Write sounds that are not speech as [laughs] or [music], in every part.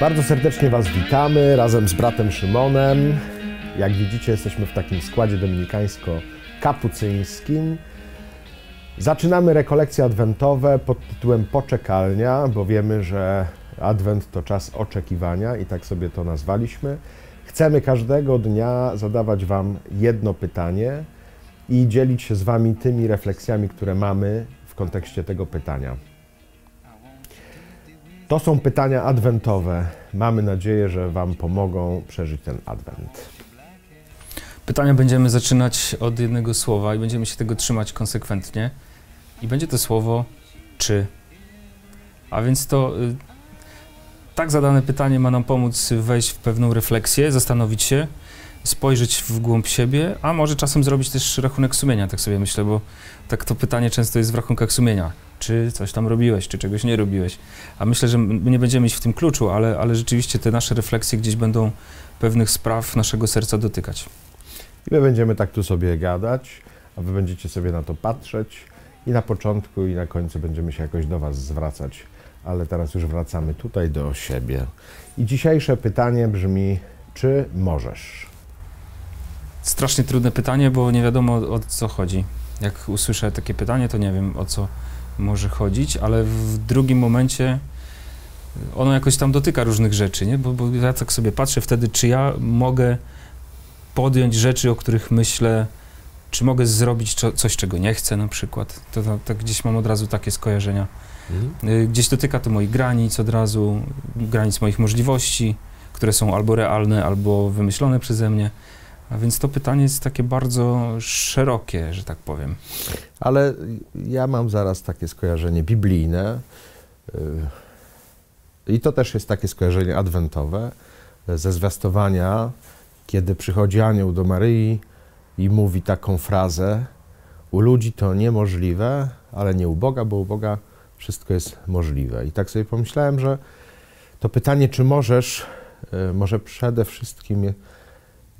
Bardzo serdecznie Was witamy razem z bratem Szymonem. Jak widzicie, jesteśmy w takim składzie dominikańsko-kapucyńskim. Zaczynamy rekolekcje adwentowe pod tytułem Poczekalnia, bo wiemy, że adwent to czas oczekiwania i tak sobie to nazwaliśmy. Chcemy każdego dnia zadawać Wam jedno pytanie i dzielić się z Wami tymi refleksjami, które mamy w kontekście tego pytania. To są pytania adwentowe. Mamy nadzieję, że Wam pomogą przeżyć ten adwent. Pytania będziemy zaczynać od jednego słowa i będziemy się tego trzymać konsekwentnie. I będzie to słowo czy. A więc to y, tak zadane pytanie ma nam pomóc wejść w pewną refleksję, zastanowić się, spojrzeć w głąb siebie, a może czasem zrobić też rachunek sumienia, tak sobie myślę, bo tak to pytanie często jest w rachunkach sumienia. Czy coś tam robiłeś, czy czegoś nie robiłeś. A myślę, że my nie będziemy iść w tym kluczu, ale, ale rzeczywiście te nasze refleksje gdzieś będą pewnych spraw naszego serca dotykać. I my będziemy tak tu sobie gadać, a Wy będziecie sobie na to patrzeć i na początku i na końcu będziemy się jakoś do Was zwracać. Ale teraz już wracamy tutaj do siebie. I dzisiejsze pytanie brzmi, czy możesz? Strasznie trudne pytanie, bo nie wiadomo o co chodzi. Jak usłyszę takie pytanie, to nie wiem o co może chodzić, ale w drugim momencie ono jakoś tam dotyka różnych rzeczy, nie? Bo, bo ja tak sobie patrzę wtedy, czy ja mogę podjąć rzeczy, o których myślę, czy mogę zrobić co, coś, czego nie chcę na przykład. To, to, to gdzieś mam od razu takie skojarzenia. Mhm. Y, Gdzieś dotyka to moich granic od razu, granic moich możliwości, które są albo realne, albo wymyślone przeze mnie. A więc to pytanie jest takie bardzo szerokie, że tak powiem. Ale ja mam zaraz takie skojarzenie biblijne. y, I to też jest takie skojarzenie adwentowe ze zwiastowania, kiedy przychodzi anioł do Maryi i mówi taką frazę: U ludzi to niemożliwe, ale nie u Boga, bo u Boga wszystko jest możliwe. I tak sobie pomyślałem, że to pytanie, czy możesz, y, może przede wszystkim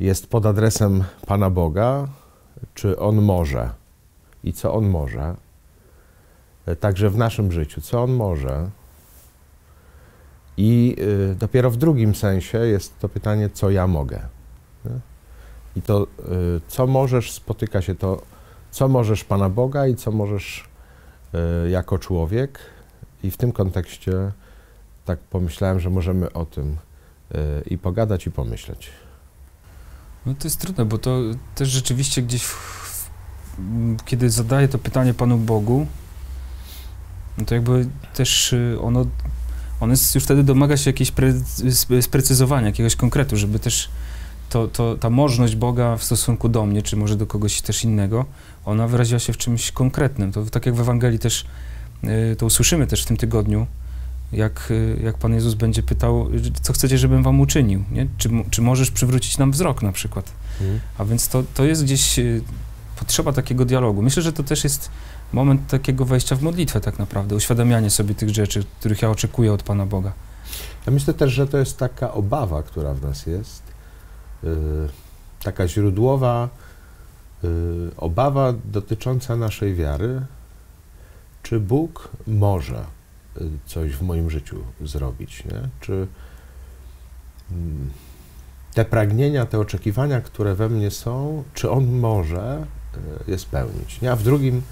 jest pod adresem Pana Boga, czy On może i co On może, e, także w naszym życiu, co On może. I y, dopiero w drugim sensie jest to pytanie, co ja mogę. I to, y, co możesz, spotyka się to, co możesz Pana Boga i co możesz jako człowiek. I w tym kontekście tak pomyślałem, że możemy o tym i pogadać, i pomyśleć. No to jest trudne, bo to też rzeczywiście gdzieś, w, w, kiedy zadaję to pytanie Panu Bogu, no to jakby też y, ono, ono jest, już wtedy domaga się jakiejś pre, sp- sprecyzowania, jakiegoś konkretu, żeby też to, to, ta możność Boga w stosunku do mnie, czy może do kogoś też innego, ona wyraziła się w czymś konkretnym. To tak jak w Ewangelii też y, to usłyszymy też w tym tygodniu, jak, y, jak Pan Jezus będzie pytał, co chcecie, żebym wam uczynił, nie? Czy, czy możesz przywrócić nam wzrok na przykład. A więc to, to jest gdzieś y, potrzeba takiego dialogu. Myślę, że to też jest moment takiego wejścia w modlitwę tak naprawdę, uświadamianie sobie tych rzeczy, których ja oczekuję od Pana Boga. Ja myślę też, że to jest taka obawa, która w nas jest, yy, taka źródłowa yy, obawa dotycząca naszej wiary, czy Bóg może coś w moim życiu zrobić, nie? Czy mm, te pragnienia, te oczekiwania, które we mnie są, czy On może yy, je spełnić, nie? A w drugim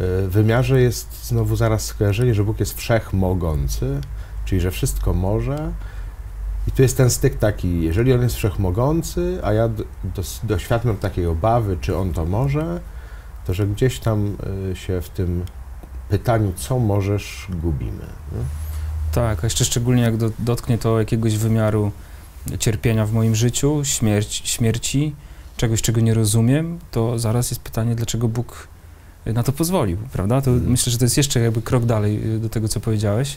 yy, wymiarze jest znowu zaraz skojarzenie, że Bóg jest wszechmogący, czyli że wszystko może. I tu jest ten styk taki, jeżeli on jest wszechmogący, a ja doświadczam takiej obawy, czy on to może, to że gdzieś tam y, się w tym pytaniu, co możesz, gubimy. nie? Tak, a jeszcze szczególnie jak do, dotknie to jakiegoś wymiaru cierpienia w moim życiu, śmierć, śmierci, czegoś, czego nie rozumiem, to zaraz jest pytanie, dlaczego Bóg na to pozwolił, prawda? To Mhm. myślę, że to jest jeszcze jakby krok dalej y, do tego, co powiedziałeś.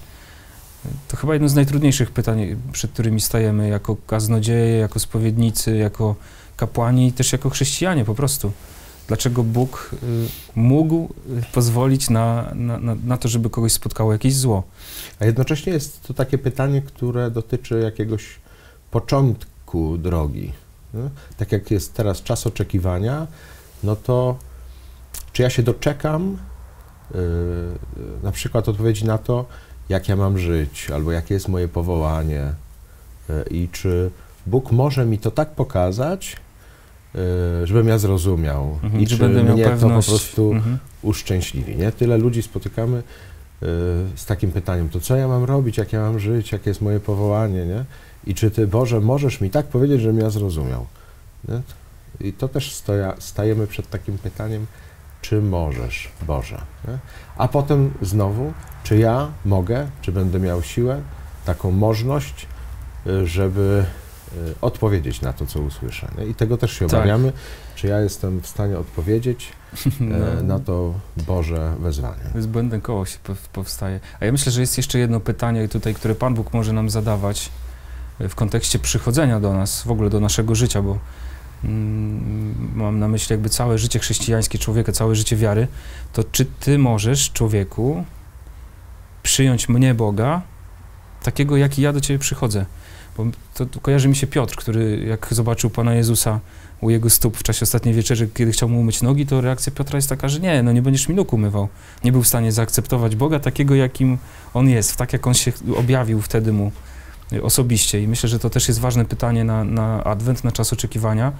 To chyba jedno z najtrudniejszych pytań, przed którymi stajemy jako kaznodzieje, jako spowiednicy, jako kapłani i też jako chrześcijanie po prostu. Dlaczego Bóg y, mógł y, pozwolić na, na, na, to, żeby kogoś spotkało jakieś zło? A jednocześnie jest to takie pytanie, które dotyczy jakiegoś początku drogi. Tak jak jest teraz czas oczekiwania, no to czy ja się doczekam yy, na przykład odpowiedzi na to, jak ja mam żyć, albo jakie jest moje powołanie, E, I czy Bóg może mi to tak pokazać, żebym ja zrozumiał Mhm, i czy będę miał mnie to po prostu Mhm. uszczęśliwi. Nie? Tyle ludzi spotykamy e, z takim pytaniem, to co ja mam robić, jak ja mam żyć, jakie jest moje powołanie, nie? I czy Ty, Boże, możesz mi tak powiedzieć, żebym ja zrozumiał? Nie? I to też stoja, stajemy przed takim pytaniem, czy możesz, Boże? Nie? A potem znowu, czy ja mogę, czy będę miał siłę, taką możność, y, żeby y, odpowiedzieć na to, co usłyszę. Nie? I tego też się Tak. obawiamy, czy ja jestem w stanie odpowiedzieć [laughs] No. e, na to Boże wezwanie. To jest błędne koło się pow- powstaje. A ja myślę, że jest jeszcze jedno pytanie tutaj, które Pan Bóg może nam zadawać e, w kontekście przychodzenia do nas, w ogóle do naszego życia, bo mm, mam na myśli jakby całe życie chrześcijańskie człowieka, całe życie wiary, to czy Ty możesz, człowieku, przyjąć mnie, Boga, takiego, jaki ja do Ciebie przychodzę? Bo to, to kojarzy mi się Piotr, który jak zobaczył Pana Jezusa u jego stóp w czasie ostatniej wieczerzy, kiedy chciał mu umyć nogi, to reakcja Piotra jest taka, że nie, no nie będziesz mi nóg umywał. Nie był w stanie zaakceptować Boga takiego, jakim On jest, tak jak On się objawił wtedy mu y, osobiście. I myślę, że to też jest ważne pytanie na, na Adwent, na czas oczekiwania.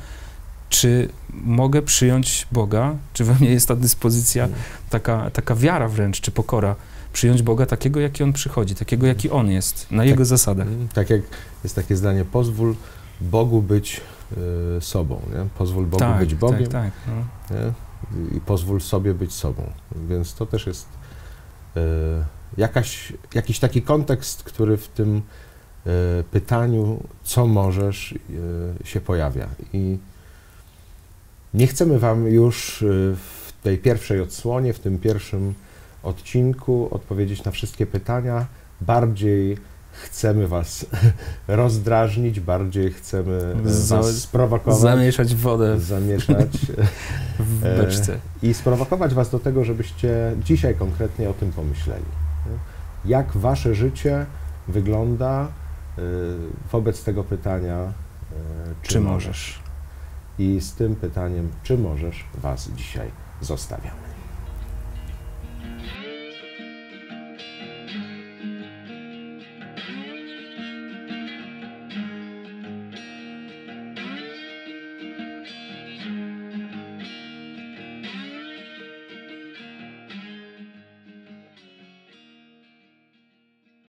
Czy mogę przyjąć Boga? Czy we mnie jest ta dyspozycja, taka, taka wiara wręcz, czy pokora? Przyjąć Boga takiego, jaki On przychodzi, takiego, jaki On jest, na Jego zasadach. Mm, Tak jak jest takie zdanie, pozwól Bogu być y, sobą, nie? pozwól Bogu tak, być Bogiem tak, tak. No. i pozwól sobie być sobą. Więc to też jest y, jakaś, jakiś taki kontekst, który w tym y, pytaniu, co możesz, y, się pojawia. I nie chcemy Wam już y, w tej pierwszej odsłonie, w tym pierwszym odcinku odpowiedzieć na wszystkie pytania. Bardziej chcemy Was [laughs] rozdrażnić, bardziej chcemy e, Was sprowokować, Zamieszać wodę zamieszać [laughs] w E, beczce. i sprowokować Was do tego, żebyście dzisiaj konkretnie o tym pomyśleli. Jak Wasze życie wygląda y, wobec tego pytania, czy, Czy możesz? możesz? I z tym pytaniem, czy możesz, Was dzisiaj zostawiamy.